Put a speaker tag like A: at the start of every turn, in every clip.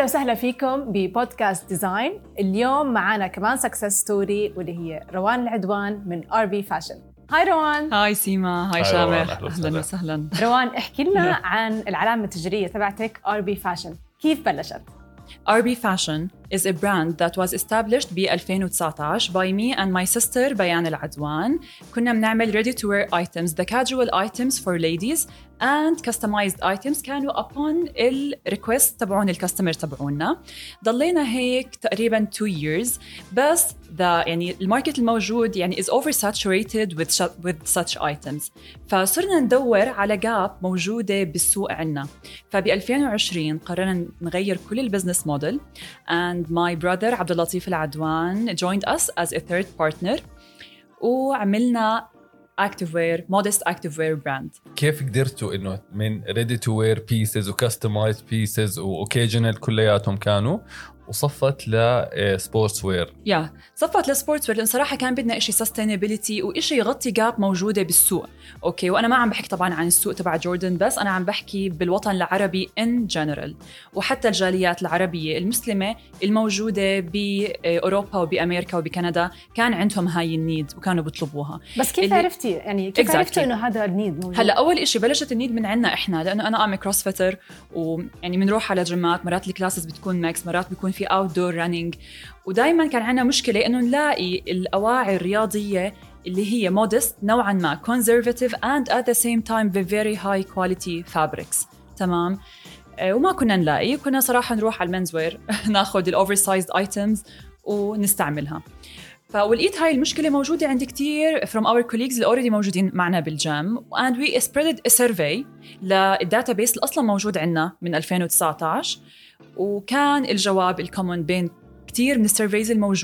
A: أهلا وسهلا فيكم ببودكاست Design. اليوم معنا كمان success story واللي هي روان العدوان من RB Fashion hi روان.
B: hi سيما.
C: hi
B: شامر
C: أهلا وسهلا.
A: روان احكي لنا عن العلامة التجارية تبعتك RB Fashion كيف بلشت؟
B: RB Fashion is a brand that was established ب 2019 by me and my sister بيان العدوان. كنا بنعمل ready to wear items, the casual items for ladies and customized items كانوا upon ال request تبعون ال customer تبعونا. ضلينا هيك تقريبا 2 years بس the يعني ال market الموجود يعني is oversaturated with, with such items. فصرنا ندور على gap موجودة بالسوق عنا. فب 2020 قررنا نغير كل ال business model and my brother عبد اللطيف العدوان joined us as a third partner. وعملنا active wear modest active wear brand.
C: كيف قدرتوا إنه من ready to wear pieces و customized pieces و occasional كلياتهم كانوا وصفت ل sportswear
B: يا صفت لل sportswear لأن صراحة كان بدنا إشي sustainability وإشي يغطي gap موجودة بالسوق. أوكي وأنا ما عم بحكي طبعا عن السوق تبع Jordan بس أنا عم بحكي بالوطن العربي in general. وحتى الجاليات العربية المسلمة الموجودة بأوروبا وبأمريكا وبكندا كان عندهم هاي ال need وكانوا بيطلبوها.
A: بس كيف
B: اللي-
A: عرفتي؟ يعني كيف
B: Exactly.
A: عرفتوا إنه هذا ال need موجود؟
B: هلأ أول إشي بلشت ال need من عنا إحنا لأنه أنا I'm CrossFitter ويعني بنروح على جيمات مرات ال classes بتكون mix مرات بيكون في outdoor running ودائما كان عندنا مشكلة إنه نلاقي الأواعي الرياضية اللي هي modest نوعا ما conservative and at the same time the very high quality fabrics. تمام؟ آه، وما كنا نلاقي. كنا صراحة نروح على ال men's wear ناخذ ال oversized items ونستعملها. فلقيت هاي المشكلة موجودة عند كتير from our colleagues اللي already موجودين معنا بال gym and we spreaded a survey لل database اللي أصلا موجود عندنا من 2019 وكان الجواب ال common بين كتير من ال surveys إنه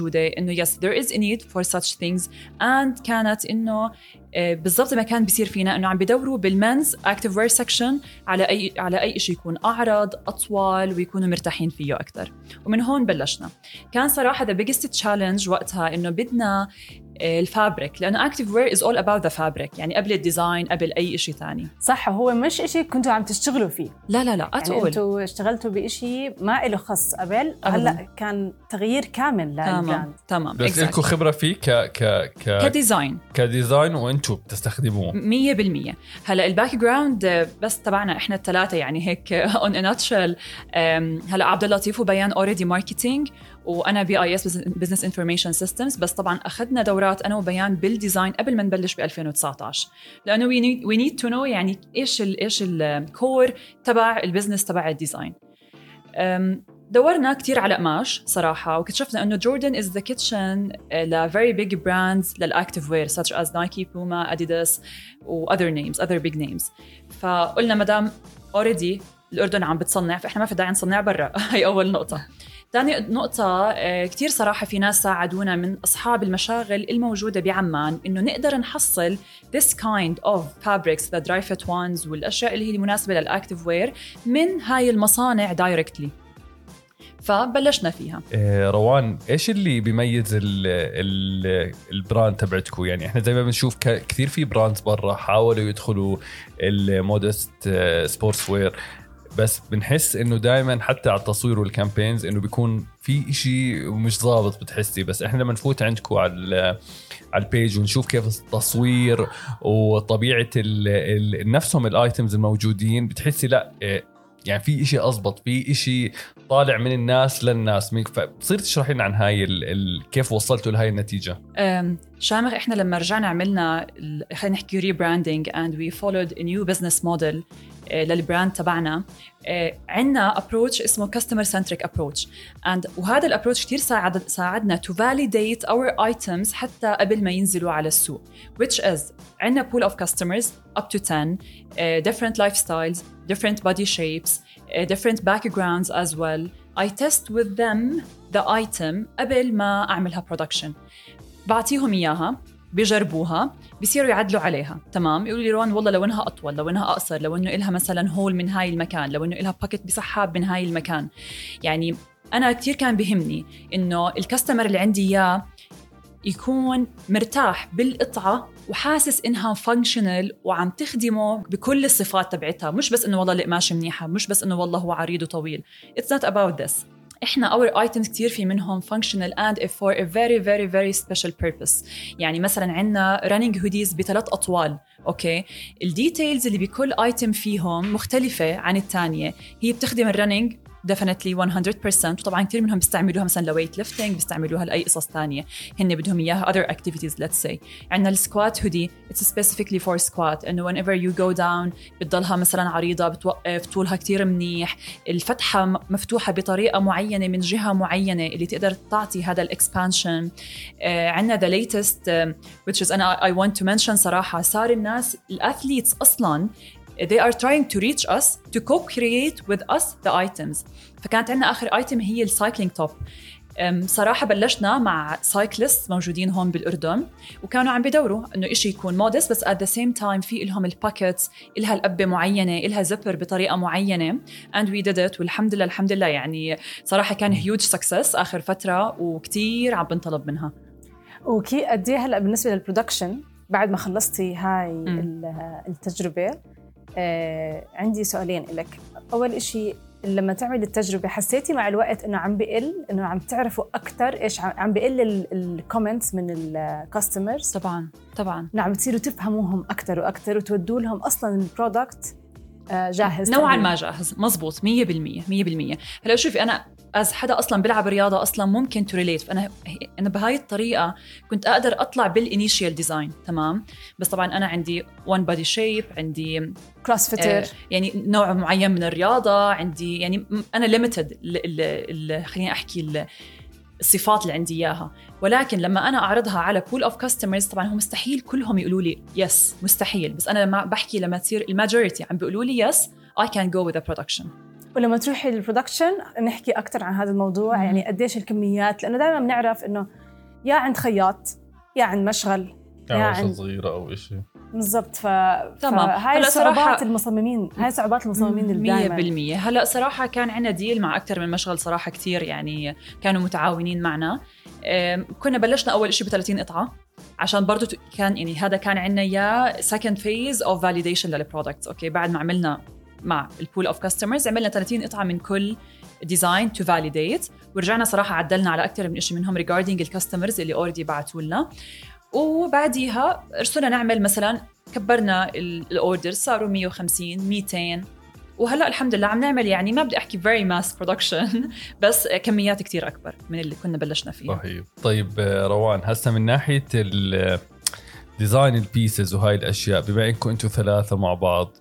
B: yes there is a need for such things and كانت إنه آه، بالضبط ما كان بيصير فينا إنه عم بدوروا بال men's active wear section على أي على أي شيء يكون أعرض أطول ويكونوا مرتاحين فيه أكثر ومن هون بلشنا. كان صراحة the biggest challenge وقتها إنه بدنا ال fabric لأنه active wear is all about the fabric يعني قبل ال design قبل أي شيء ثاني.
A: صح هو مش إشي كنتوا عم تشتغلوا فيه.
B: لا لا لا
A: يعني
B: أتقول
A: أنتوا اشتغلتوا بإشي ما له خص قبل. هلأ كان تغيير كامل
B: تمام
A: لل brand
B: تمام
C: بس
B: exactly.
C: لكم خبرة فيه ك ك ك
B: ك
C: design. ك design وأنتم بتستخدموه.
B: مية بالمية. هلأ ال background بس تبعنا إحنا الثلاثة يعني هيك in a nutshell هلأ عبد اللطيف وبيان already marketing وأنا BIS business information systems بس طبعا أخذنا دورات أنا وبيان بال design قبل ما نبلش ب 2019 لأنه we need to know يعني إيش ال إيش ال core تبع ال business تبع ال design دورنا كتير على قماش صراحة واكتشفنا إنه Jordan is the kitchen ل very big brands لل active wear such as Nike, Puma, Adidas و other names, other big names. فقلنا مدام already الأردن عم بتصنع فإحنا ما في داعي نصنع برا. هي أول نقطة. ثاني نقطة آه، كتير صراحة في ناس ساعدونا من أصحاب المشاغل الموجودة بعمان إنه نقدر نحصل this kind of fabrics the dry fit ones والأشياء اللي هي المناسبة لل active wear من هاي المصانع directly فبلشنا فيها.
C: آه، روان إيش اللي بيميز ال ال ال brand تبعتكم يعني إحنا زي ما بنشوف كثير في brands برا حاولوا يدخلوا ال modest sportswear بس بنحس إنه دائما حتى على التصوير وال campaigns إنه بيكون في إشي مش ظابط بتحسي. بس إحنا لما نفوت عندكم على على ال page ونشوف كيف التصوير وطبيعة ال ال نفسهم ال items الموجودين بتحسي لا إيه، يعني في إشي أزبط في إشي طالع من الناس للناس. فبصير تشرحي لنا عن هاي ال ال كيف وصلتوا لهاي
B: النتيجة؟ شامخ إحنا لما رجعنا عملنا خلينا نحكي rebranding and we followed new business model لل brand تبعنا عندنا approach اسمه customer centric approach and وهذا ال approach كثير ساعد ساعدنا to validate our items حتى قبل ما ينزلوا على السوق. Which is عندنا pool of customers up to 10 uh, different lifestyles different body shapes uh, different backgrounds as well. I test with them the item قبل ما أعملها production. بعطيهم إياها بجربوها بصيروا يعدلوا عليها تمام؟ يقولوا لي روان والله لو انها أطول لو إنها أقصر لو إنه إلها مثلا هول من هاي المكان لو إنه إلها باكيت بسحاب من هاي المكان. يعني أنا كثير كان بهمني إنه ال customer اللي عندي إياه يكون مرتاح بالقطعة وحاسس إنها functional وعم تخدمه بكل الصفات تبعتها. مش بس إنه والله القماشه منيحة مش بس إنه والله هو عريض وطويل. it's not about this إحنا our items كثير في منهم functional and for a very very very special purpose. يعني مثلا عندنا running hoodies بثلاث أطوال أوكي؟ ال details اللي بكل item فيهم مختلفة عن الثانية. هي بتخدم ال running definitely 100% وطبعا كثير منهم بيستعملوها مثلا ل weight lifting بيستعملوها لأي قصص ثانية هن بدهم إياها other activities let's say. عندنا ال squat hoodie it's specifically for squat إنه whenever you go down بتضلها مثلا عريضة بتوقف طولها كثير منيح. الفتحة مفتوحة بطريقة معينة من جهة معينة اللي تقدر تعطي هذا ال expansion آه عندنا the latest uh, which is أنا I want to mention صراحة صار الناس ال athletes أصلا they are trying to reach us to co-create with us the items. فكانت عندنا آخر item هي ال cycling top صراحة بلشنا مع cyclist موجودين هون بالأردن وكانوا عم بدوروا إنه إشي يكون modest بس at the same time في إلهم ال pockets إلها القبة معينة إلها zipper بطريقة معينة and we did it والحمد لله الحمد لله يعني صراحة كان huge success آخر فترة وكتير عم بنطلب منها.
A: أوكي قد هلأ بالنسبة لل production بعد ما خلصتي هاي التجربة آه عندي سؤالين لك. أول إشي لما تعمل التجربة حسيتي مع الوقت إنه عم بقل؟ إنه عم تعرفوا أكثر إيش عم بقل ال comments من ال customers
B: طبعا طبعا.
A: نعم تصيروا تفهموهم أكثر وأكثر وتودوا لهم أصلا ال product جاهز
B: نوعا ما جاهز. مزبوط 100% 100% هلأ شوفي أنا as حدا أصلا بيلعب رياضة أصلا ممكن to relate فأنا أنا بهاي الطريقة كنت أقدر أطلع بال initial design تمام؟ بس طبعا أنا عندي one body shape عندي
A: CrossFitter
B: آه يعني نوع معين من الرياضة عندي يعني أنا limited خليني أحكي الصفات اللي عندي إياها. ولكن لما أنا أعرضها على pool of customers طبعا هو مستحيل كلهم يقولوا لي yes مستحيل. بس أنا لما بحكي لما تصير ال majority عم بيقولوا لي yes I can go with production
A: ولما تروحي لل production نحكي أكثر عن هذا الموضوع يعني قديش الكميات لأنه دائما بنعرف إنه يا عند خياط يا عند مشغل
C: يا عند صغيرة أو شيء
A: بالضبط ف... تمام. هاي صعوبات المصممين هاي صعوبات المصممين
B: اللي 100% هلأ صراحة كان عندنا deal مع أكثر من مشغل صراحة كثير يعني كانوا متعاونين معنا. كنا بلشنا أول شيء ب 30 قطعة عشان برضه كان يعني هذا كان عندنا a second phase of validation لل products okay؟ بعد ما عملنا مع ال pool of customers عملنا 30 قطعة من كل design to validate ورجعنا صراحة عدلنا على أكثر من شيء منهم regarding ال customers اللي already بعثوا لنا. وبعديها رسلنا نعمل مثلا كبرنا ال orders صاروا 150 200 وهلأ الحمد لله عم نعمل يعني ما بدي أحكي very mass production بس كميات كتير أكبر من اللي كنا بلشنا فيه.
C: صحيح طيب روان هسه من ناحية design ال pieces وهاي الأشياء بما إنكم أنتم ثلاثة مع بعض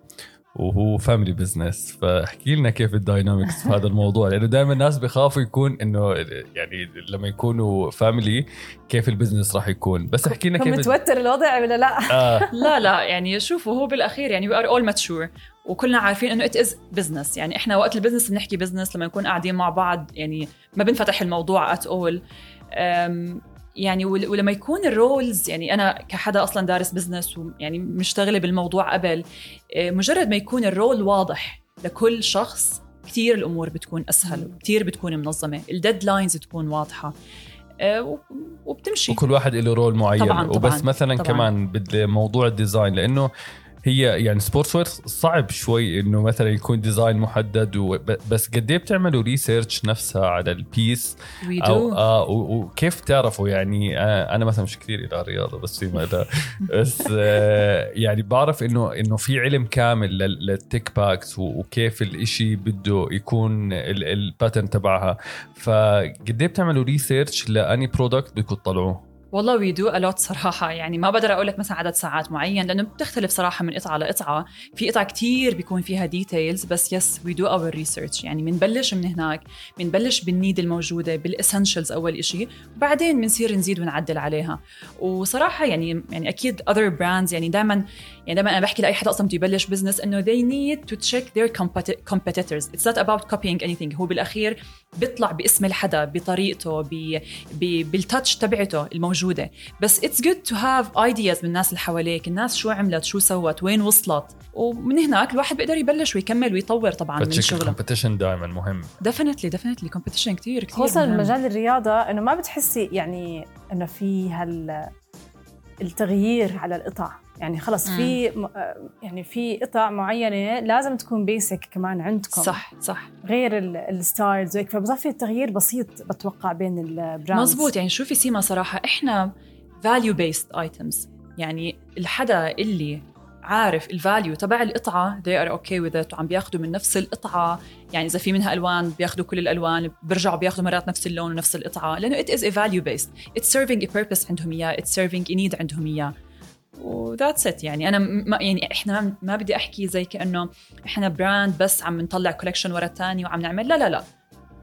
C: وهو family business فاحكي لنا كيف ال dynamics في هذا الموضوع. لأنه دائما الناس بخافوا يكون إنه يعني لما يكونوا family كيف ال business راح يكون. بس احكي لنا كيف
A: متوتر الوضع ولا لا؟
B: آه. لا لا يعني شوفوا هو بالأخير يعني we are all mature وكلنا عارفين إنه it is business يعني إحنا وقت ال business بنحكي business لما نكون قاعدين مع بعض يعني ما بنفتح الموضوع at all يعني ولما يكون ال roles يعني أنا كحدا أصلا دارس business ويعني مشتغلة بالموضوع قبل آه، مجرد ما يكون ال role واضح لكل شخص كثير الأمور بتكون أسهل وكثير بتكون منظمة ال deadlines تكون واضحة آه، وبتمشي.
C: وكل واحد له role معين. طبعاً وبس طبعاً مثلا طبعاً. كمان بموضوع ال design لأنه هي يعني sportswear صعب شوي إنه مثلا يكون design محدد بس قد إيه بتعملوا research نفسها على ال
B: piece
C: أو آه وكيف تعرفوا يعني؟ آه أنا مثلا مش كثير إلى الرياضة بس في مدى. بس آه يعني بعرف انه إنه في علم كامل للتيك باكس وكيف الإشي بده يكون الباترن تبعها. فقد إيه بتعملوا ريسيرش لأني برودكت بدكم تطلعوه
B: والله وي دو الوت صراحة. يعني ما بقدر أقول لك مثلا عدد ساعات معين لأنه بتختلف صراحة من قطعة لقطعة. في قطع كتير بيكون فيها ديتيلز بس يس وي دو اور ريسيرش يعني بنبلش من هناك بنبلش بال need الموجودة بال essentials أول شيء وبعدين بنصير نزيد ونعدل عليها. وصراحة يعني يعني أكيد other brands يعني دائما يعني دائما أنا بحكي لأي حدا أصلا بده يبلش business إنه they need to check their competitors. It's not about copying anything. هو بالأخير بيطلع باسم الحدا بطريقته بال touch تبعته الموجوده بس it's good to have ideas من الناس اللي حواليك. الناس شو عملت شو سوت وين وصلت. ومن هناك الواحد بيقدر يبلش ويكمل ويطور طبعا من شغله.
C: ال competition دائما مهم.
B: definitely definitely competition كثير كثير
A: خصوصا مجال الرياضة إنه ما بتحسي يعني إنه في هال التغيير على القطع يعني خلص في آه، يعني في قطع معينة لازم تكون basic كمان عندكم.
B: صح صح.
A: غير ال- ال styles وهيك. فبصفي التغيير بسيط بتوقع بين ال brands
B: مزبوط يعني شوفي سيما صراحة؟ إحنا value based items. يعني الحدا اللي عارف ال value تبع القطعة they are okay with it. وعم بياخدوا من نفس القطعة. يعني إذا في منها ألوان بياخدوا كل الألوان. بيرجعوا بياخدوا مرات نفس اللون ونفس القطعة. لأنه it is a value based it's serving a purpose عندهم إياه. It's serving a need عندهم إياه. و that's it يعني أنا ما يعني إحنا ما, بدي أحكي زي كأنه إحنا brand بس عم نطلع collection ورا الثاني وعم نعمل. لا لا لا.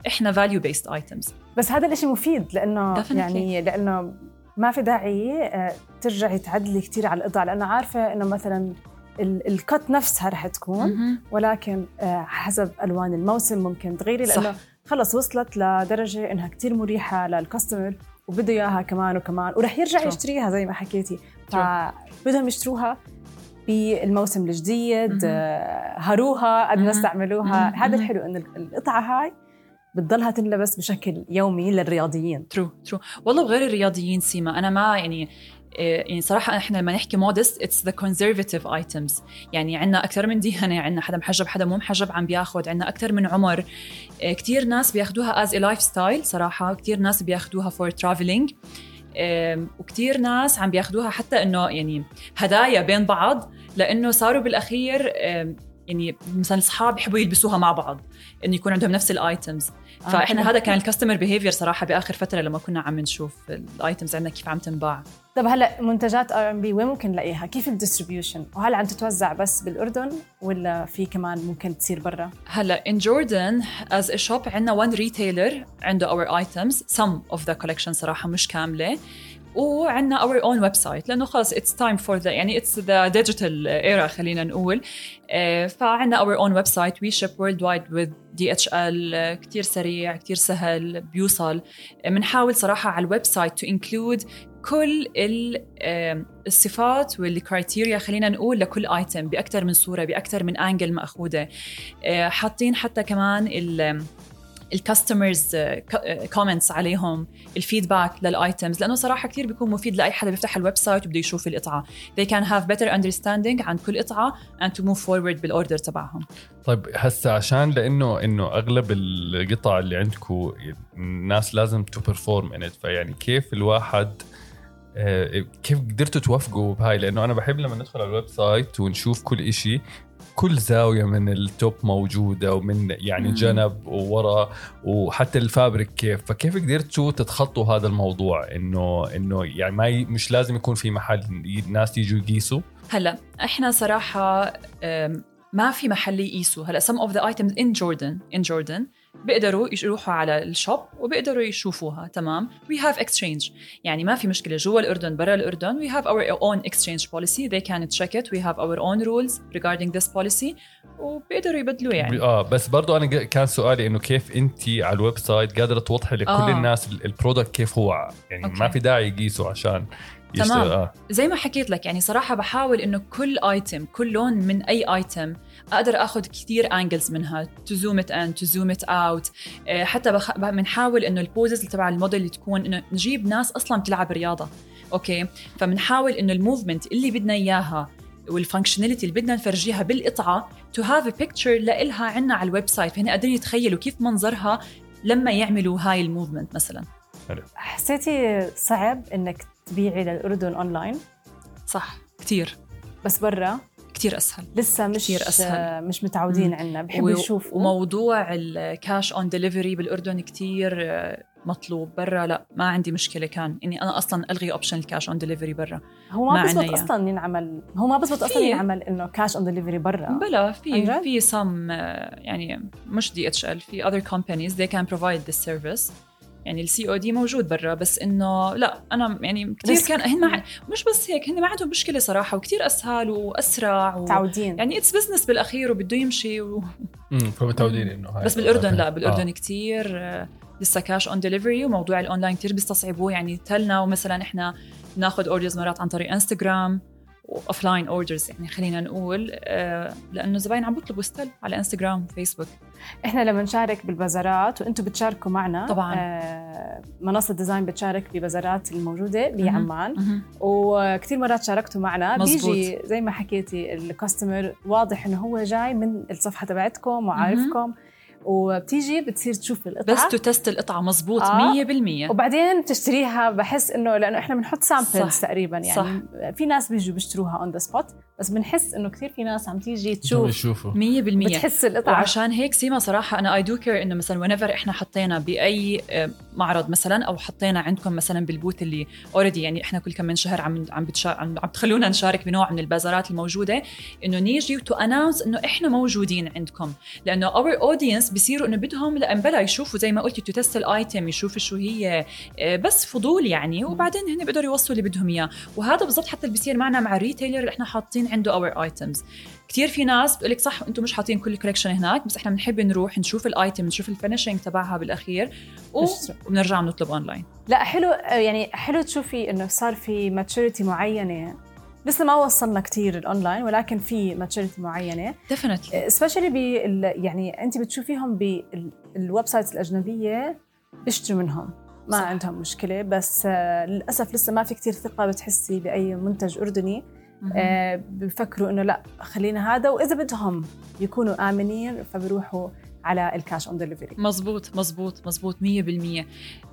B: إحنا value based items
A: بس هذا الإشي مفيد لأنه
B: Definitely.
A: يعني لأنه ما في داعي آه، ترجعي تعدلي كثير على القطع لأنه عارفة إنه مثلا ال- الكت نفسها رح تكون ولكن آه، حسب ألوان الموسم ممكن تغيري.
B: صح.
A: لأنه خلص وصلت لدرجة إنها كتير مريحة للكاستمر وبده إياها كمان وكمان. ورح يرجع. يشتريها زي ما حكيتي. فبدهم يشتروها بالموسم الجديد. آه، هروها قد ما. استعملوها. هذا. الحلو إنه القطعة هاي بتضلها تنلبس بشكل يومي للرياضيين.
B: true true. والله وغير الرياضيين سيما. أنا ما يعني إيه، يعني صراحة إحنا لما نحكي modest it's the conservative items يعني عندنا أكثر من ديانة عندنا حدا محجب حدا مو محجب عم بياخذ عندنا أكثر من عمر. إيه، كتير ناس بياخدوها as lifestyle صراحة. كتير ناس بياخدوها for traveling وكتير ناس عم بياخدوها حتى إنه يعني هدايا بين بعض لإنه صاروا بالأخير يعني مثلا الاصحاب بيحبوا يلبسوها مع بعض إنه يكون عندهم نفس ال
A: items
B: آه،
A: فإحنا.
B: هذا كان ال customer behavior صراحة بآخر فترة لما كنا عم نشوف ال items عندنا كيف عم تنباع
A: طب هلأ منتجات RMB وين ممكن نلاقيها؟ كيف ال distribution؟ وهل عم تتوزع بس بالأردن ولا في كمان ممكن تصير برا؟
B: هلأ in Jordan as a shop عندنا one retailer عنده our items some of the collection صراحة مش كاملة وعندنا our own website لأنه خلص it's time for the يعني it's the digital era خلينا نقول. آه، فعندنا our own website we ship worldwide with DHL آه، كتير سريع كتير سهل بيوصل. بنحاول صراحة على ال website to include كل ال- آم، الصفات وال criteria خلينا نقول لكل item باكثر من صورة باكثر من angle مأخوذة. آه، حاطين حتى كمان ال customers comments عليهم ال feedback لل items لأنه صراحة كثير بيكون مفيد لأي حدا بيفتح ال website وبده يشوف القطعة. They can have better understanding عن كل قطعة and to move forward بال order تبعهم.
C: طيب هسه عشان لأنه إنه أغلب القطع اللي عندكم الناس لازم to perform in فيعني كيف الواحد كيف قدرتوا توفقوا بهاي؟ لأنه أنا بحب لما ندخل على ال website ونشوف كل إشي كل زاوية من ال top موجودة ومن يعني
B: مم.
C: جنب وورا وحتى الفابريك كيف. فكيف قدرتوا تتخطوا هذا الموضوع؟ إنه إنه يعني ما ي... مش لازم يكون في محل الناس يجوا يقيسوا؟
B: هلا إحنا صراحة أم، ما في محل يقيسوا. هلا some of the items in Jordan in Jordan بيقدروا يروحوا على ال shop وبيقدروا يشوفوها تمام we have exchange يعني ما في مشكلة جوا الأردن برا الأردن we have our own exchange policy they can check it we have our own rules regarding this policy وبيقدروا يبدلوه يعني
C: آه بس برضو أنا كان سؤالي إنه كيف انت على ال website قادرة توضحي لكل
B: آه.
C: آه. الناس ال- ال product كيف هو يعني
B: okay.
C: ما في داعي يقيسوا عشان
B: تمام.
C: آه
B: زي ما حكيت لك يعني صراحة بحاول إنه كل item كل لون من أي item أقدر أخذ كثير angles منها. To zoom it in to zoom it out. آه، حتى بخ... بنحاول إنه ال poses تبع الموديل تكون إنه نجيب ناس أصلا بتلعب رياضة. okay؟ فبنحاول إنه ال movement اللي بدنا إياها وال functionality اللي بدنا نفرجيها بالقطعة to have a picture لإلها عنا على ال website. فهن قادرين يتخيلوا كيف منظرها لما يعملوا هاي ال movement مثلا.
A: حسيتي صعب إنك تبيعي للأردن اونلاين
B: صح كتير.
A: بس برا؟
B: كتير أسهل
A: لسه مش
B: كتير أسهل.
A: آه، مش متعودين. عنا بحبوا يشوفوا
B: وموضوع ال cash on delivery بالأردن كتير آه، مطلوب برا لا ما عندي مشكلة كان إني أنا أصلا ألغي option ال cash on delivery برا
A: هو
B: ما
A: ما بزبط. أصلا ينعمل هو ما بزبط
B: أصلا.
A: ينعمل إنه cash on delivery برا
B: بلا في؟ في سم يعني مش DHL في other companies they can provide this service يعني ال COD موجود برا بس إنه لا أنا يعني كثير. كان هن ما مش بس هيك هن ما عندهم مشكلة صراحة وكثير اسهل وأسرع و...
A: متعودين
B: يعني it's business بالأخير وبده يمشي و...
C: فمتعودين إنه هاي
B: بس بالأردن لا
C: آه.
B: بالأردن آه، لسه cash on delivery وموضوع الاونلاين كتير بيستصعبوه يعني تلنا ومثلا إحنا بناخذ orders مرات عن طريق انستغرام و offline orders يعني خلينا نقول آه، لأنه الزباين عم بيطلبوا still على انستغرام وفيسبوك
A: إحنا لما نشارك بالبازارات وأنتم بتشاركوا معنا
B: طبعاً.
A: آه منصة ديزاين بتشارك ببازارات الموجودة بعمان. وكثير مرات شاركتوا معنا
B: مزبوط.
A: بيجي زي ما حكيتي ال customer واضح إنه هو جاي من الصفحة تبعتكم وعارفكم وبتيجي بتصير تشوف القطعة
B: بس to test القطعة مزبوط
A: آه.
B: 100%
A: وبعدين بتشتريها بحس إنه لأنه إحنا بنحط
B: samples.
A: تقريبا يعني
B: صح.
A: في ناس بيجوا بيشتروها on the spot بس بنحس إنه كثير في ناس عم تيجي تشوف
C: يشوفوا.
B: 100%
A: بتحس القطعه
B: وعشان هيك سيما صراحة أنا I do care إنه مثلا whenever إحنا حطينا بأي آه، معرض مثلا أو حطينا عندكم مثلا بال booth اللي already يعني إحنا كل كم من شهر عم عم بتشا... عم عم تخلونا نشارك بنوع من البازارات الموجودة إنه نيجي to announce إنه إحنا موجودين عندكم. لأنه our audience بصيروا إنه بدهم لأن بلا يشوفوا زي ما قلتي to test ال item يشوفوا شو هي آه، بس فضول يعني. وبعدين هن بيقدروا يوصلوا اللي بدهم إياه. وهذا بالضبط حتى اللي بيصير معنا مع ال retailer اللي إحنا حاطين عنده our items كثير في ناس بتقول لك صح أنتم مش حاطين كل ال collection هناك بس إحنا بنحب نروح نشوف ال item نشوف ال finishing تبعها
A: بالأخير.
B: وبنرجع بنطلب اونلاين
A: لا حلو يعني حلو تشوفي إنه صار في maturity معينة لسه ما وصلنا كثير الاونلاين ولكن في maturity معينة
B: definitely
A: specially بال يعني انت بتشوفيهم بال websites الأجنبية بيشتروا منهم ما
B: صح.
A: صح. عندهم مشكلة بس آه، للأسف لسه ما في كثير ثقة بتحسي بأي منتج أردني آه، بفكروا إنه لا خلينا هذا وإذا بدهم يكونوا آمنين فبروحوا على ال cash on delivery
B: مزبوط مزبوط مزبوط 100%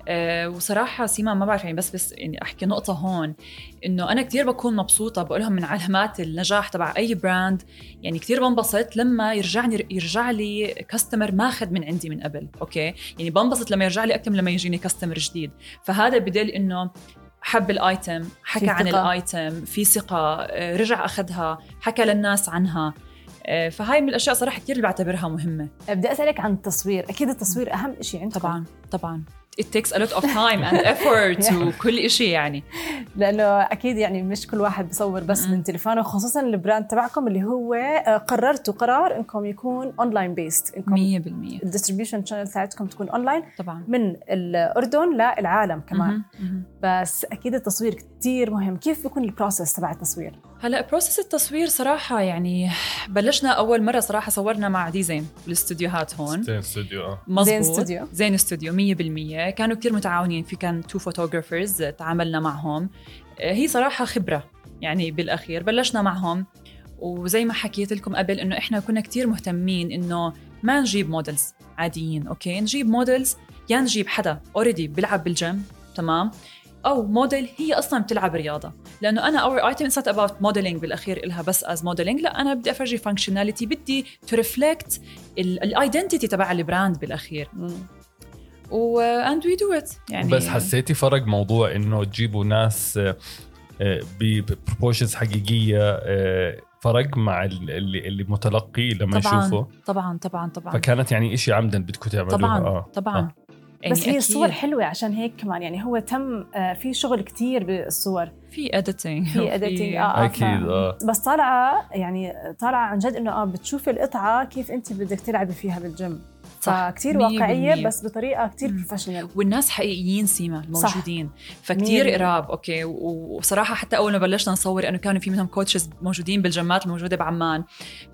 B: آه وصراحة سيما ما بعرف يعني بس بس يعني أحكي نقطة هون إنه أنا كتير بكون مبسوطة بقولهم من علامات النجاح تبع أي brand يعني كتير بنبسط لما يرجعني يرجع لي customer ماخذ من عندي من قبل okay؟ يعني بنبسط لما يرجع لي أكثر من لما يجيني كاستمر جديد. فهذا بدل إنه حب الآيتم حكى عن. الآيتم في ثقة آه، رجع أخذها حكى للناس عنها. آه، فهاي من الأشياء صراحة كثير اللي بعتبرها مهمة.
A: بدي أسألك عن التصوير. أكيد التصوير أهم شيء عندكم.
B: طبعا طبعا. It takes a lot of time and effort وكل شيء يعني.
A: لأنه أكيد يعني مش كل واحد بصور بس. من تليفونه خصوصا البراند تبعكم اللي هو قررتوا قرار إنكم يكون online based إنكم
B: 100%
A: ال distribution channel تاعتكم تكون اونلاين
B: طبعا.
A: من الأردن للعالم كمان. بس أكيد التصوير كتير مهم. كيف بيكون ال process تبع التصوير؟
B: هلا process التصوير صراحة يعني بلشنا أول مرة صراحة صورنا مع زين بالاستديوهات هون.
C: زين استوديو آه.
B: مزبوط
A: زين استوديو.
B: زين استوديو 100% كانوا كتير متعاونين. في كان two photographers تعاملنا معهم. آه، هي صراحة خبرة يعني بالأخير. بلشنا معهم. وزي ما حكيت لكم قبل إنه إحنا كنا كتير مهتمين إنه ما نجيب models عاديين okay؟ نجيب models يا نجيب حدا already بيلعب بالجيم تمام؟ أو موديل هي أصلا بتلعب رياضة. لأنه أنا our item it about modeling بالأخير إلها بس as modeling لا أنا بدي أفرجي functionality بدي to reflect ال identity تبع ال brand بالأخير. و and we do it يعني
C: بس حسيتي فرق موضوع إنه تجيبوا ناس آه، آه، ب proportions حقيقية آه، فرق مع ال- اللي اللي متلقي لما
B: طبعا
C: يشوفه؟
B: طبعا طبعا طبعا.
C: فكانت يعني إشي عمدا بدكم تعملوها.
B: طبعا
C: آه
B: طبعا.
C: آه.
B: يعني
A: بس هي
B: أكيد.
A: الصور حلوة عشان هيك كمان يعني هو تم آه، في شغل كتير بالصور.
B: في editing
A: في editing، آه، آه.
C: أكيد آه.
A: بس طالعه يعني طالعه عن جد إنه آه بتشوفي القطعة كيف انت بدك تلعبي فيها بالجيم. فكتير
B: واقعية.
A: بس بطريقة كتير. professional
B: والناس حقيقيين سيما الموجودين. فكتير. قراب okay. وصراحة حتى أول ما بلشنا نصور إنه كانوا في منهم coaches موجودين بالجمات الموجودة بعمان.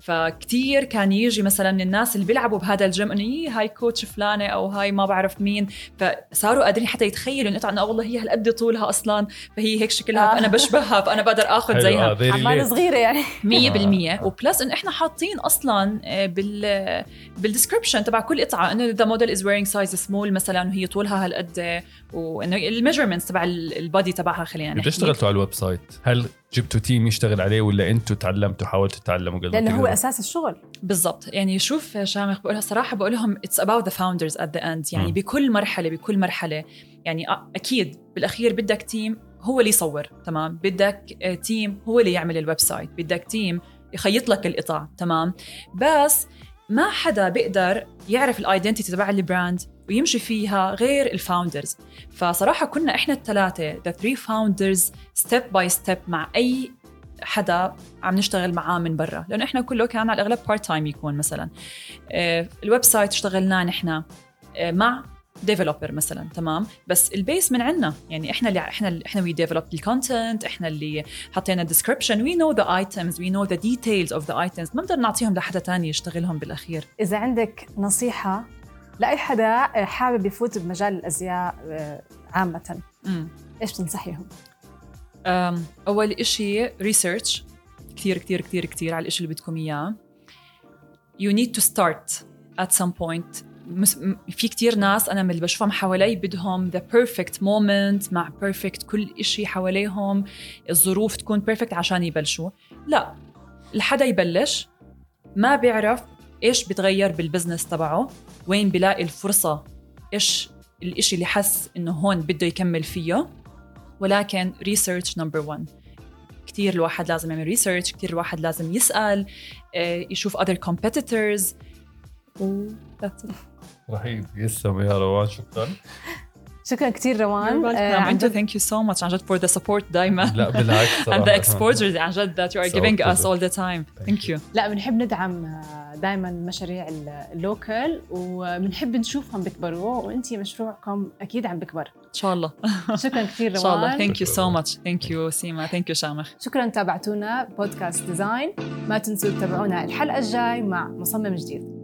B: فكتير كان يجي مثلا من الناس اللي بيلعبوا بهذا الجيم إنه يي هاي coach فلانة أو هاي ما بعرف مين. فصاروا قادرين حتى يتخيلوا إنه إنه والله هي هالقد طولها أصلا. فهي هيك شكلها
A: آه.
B: فانا بشبهها فأنا بقدر
C: آخذ
B: زيها
C: آه، very
A: عمال
C: late.
A: صغيرة يعني.
B: 100% و plus إنه إحنا حاطين أصلا آه، بال بال description تبع كل قطعه إنه the model is wearing size small مثلا وهي طولها هالقد وإنه ال measurements تبع ال body تبعها خلينا نحكي.
C: اشتغلتوا على ال website؟ هل جبتوا team يشتغل عليه ولا أنتوا تعلمتوا حاولتوا تتعلموا قبل
A: لأنه هو؟ أساس الشغل.
B: بالضبط. يعني شوف شامخ بقولها صراحة بقول لهم it's about the founders at the end يعني
C: مم.
B: بكل مرحلة بكل مرحلة. يعني أ- أكيد بالأخير بدك team هو اللي يصور تمام؟ بدك team هو اللي يعمل ال website. بدك team يخيط لك القطع تمام؟ بس ما حدا بيقدر يعرف ال identity تبع ال brand ويمشي فيها غير ال founders فصراحة كنا إحنا الثلاثه the three founders step by step مع أي حدا عم نشتغل معاه من برا. لأنه إحنا كله كان على الأغلب part time يكون مثلا. آه، ال website اشتغلناه نحن. آه، مع developer مثلا تمام؟ بس ال base من عنا. يعني إحنا اللي إحنا اللي إحنا we develop ال content إحنا اللي حطينا description we know the items we know the details of the items ما بنقدر نعطيهم لحدا تاني يشتغلهم بالأخير.
A: إذا عندك نصيحة لأي حدا حابب يفوت بمجال الأزياء آه، عامة
B: امم
A: إيش بتنصحيهم؟
B: أول إشي research كثير كثير كثير كثير على الإشي اللي بدكم إياه. You need to start at some point في كتير ناس أنا من اللي بشوفهم حوالي بدهم the perfect moment مع perfect كل إشي حواليهم الظروف تكون perfect عشان يبلشوا. لا الحدا يبلش ما بيعرف إيش بتغير بال business تبعه وين بلاقي الفرصة إيش الإشي اللي حس إنه هون بده يكمل فيه. ولكن research number 1 كثير الواحد لازم يعمل research كثير الواحد لازم يسأل آه، يشوف other competitors. that's it.
C: رهيب. يسلم يا روان شكرا.
A: شكرا كثير روان. آه،
B: آه
A: عن جد
B: thank you so much عن جد for the support دائما
C: لا بالعكس صراحة.
B: the exposure عن جد you are
C: So
B: giving us
C: exposure.
B: all the time. Thank you.
A: لا بنحب ندعم دائما مشاريع ال local وبنحب نشوفهم بيكبروا وإنتي مشروعكم أكيد عم بيكبر.
B: إن شاء الله.
A: شكرا كثير
B: إن شاء الله.
A: روان.
B: Thank you so much. thank you سيما thank you شامخ
A: شكرا تابعتونا بودكاست ديزاين. ما تنسوا تتابعونا الحلقة الجاي مع مصمم جديد.